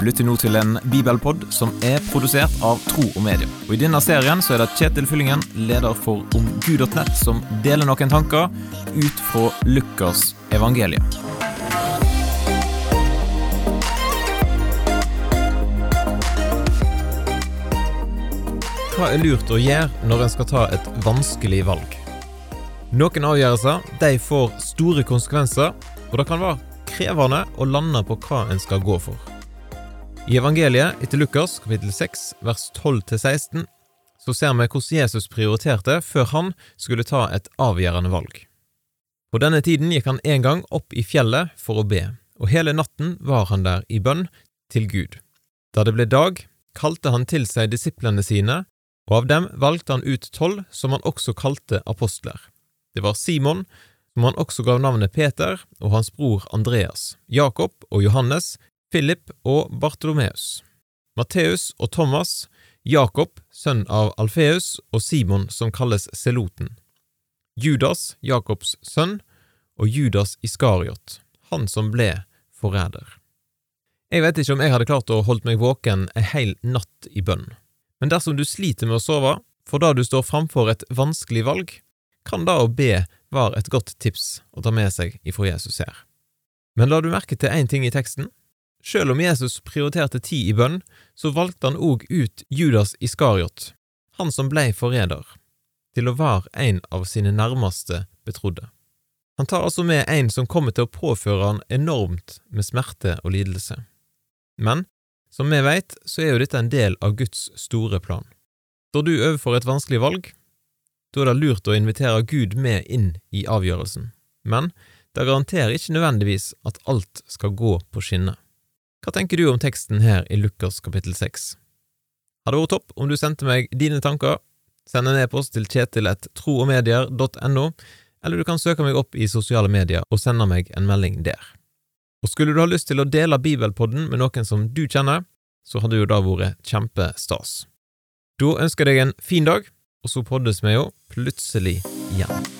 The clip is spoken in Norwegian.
Du lytter nå til en bibelpod som er produsert av Tro og Medie. Og I denne serien så er det Kjetil Fyllingen, leder for omgud.nett, som deler noen tanker ut fra Lukas evangelium. Hva er lurt å gjøre når en skal ta et vanskelig valg? Noen avgjørelser de får store konsekvenser, og det kan være krevende å lande på hva en skal gå for. I evangeliet etter Lukas kapittel 6 vers 12-16 så ser vi hvordan Jesus prioriterte før han skulle ta et avgjørende valg. På denne tiden gikk han en gang opp i fjellet for å be, og hele natten var han der i bønn til Gud. Da det ble dag, kalte han til seg disiplene sine, og av dem valgte han ut tolv som han også kalte apostler. Det var Simon, som han også gav navnet Peter, og hans bror Andreas, Jakob og Johannes, Philip og Bartolomeus, Matteus og Thomas, Jakob, sønn av Alfeus, og Simon, som kalles Seloten, Judas, Jakobs sønn, og Judas Iskariot, han som ble forræder. Jeg vet ikke om jeg hadde klart å holdt meg våken ei hel natt i bønn, men dersom du sliter med å sove, for da du står framfor et vanskelig valg, kan da å be være et godt tips å ta med seg ifra Jesus her. Men la du merke til én ting i teksten? Selv om Jesus prioriterte tid i bønn, så valgte han òg ut Judas Iskariot, han som blei forræder, til å være en av sine nærmeste betrodde. Han tar altså med en som kommer til å påføre han enormt med smerte og lidelse. Men som vi veit, så er jo dette en del av Guds store plan. Står du overfor et vanskelig valg, da er det lurt å invitere Gud med inn i avgjørelsen, men det garanterer ikke nødvendigvis at alt skal gå på skinner. Hva tenker du om teksten her i Lukas kapittel 6? Hadde vært topp om du sendte meg dine tanker. Send en e-post til kjetil.troogmedier.no, eller du kan søke meg opp i sosiale medier og sende meg en melding der. Og skulle du ha lyst til å dele Bibelpodden med noen som du kjenner, så hadde jo det vært kjempestas. Da ønsker jeg deg en fin dag, og så poddes vi jo plutselig igjen.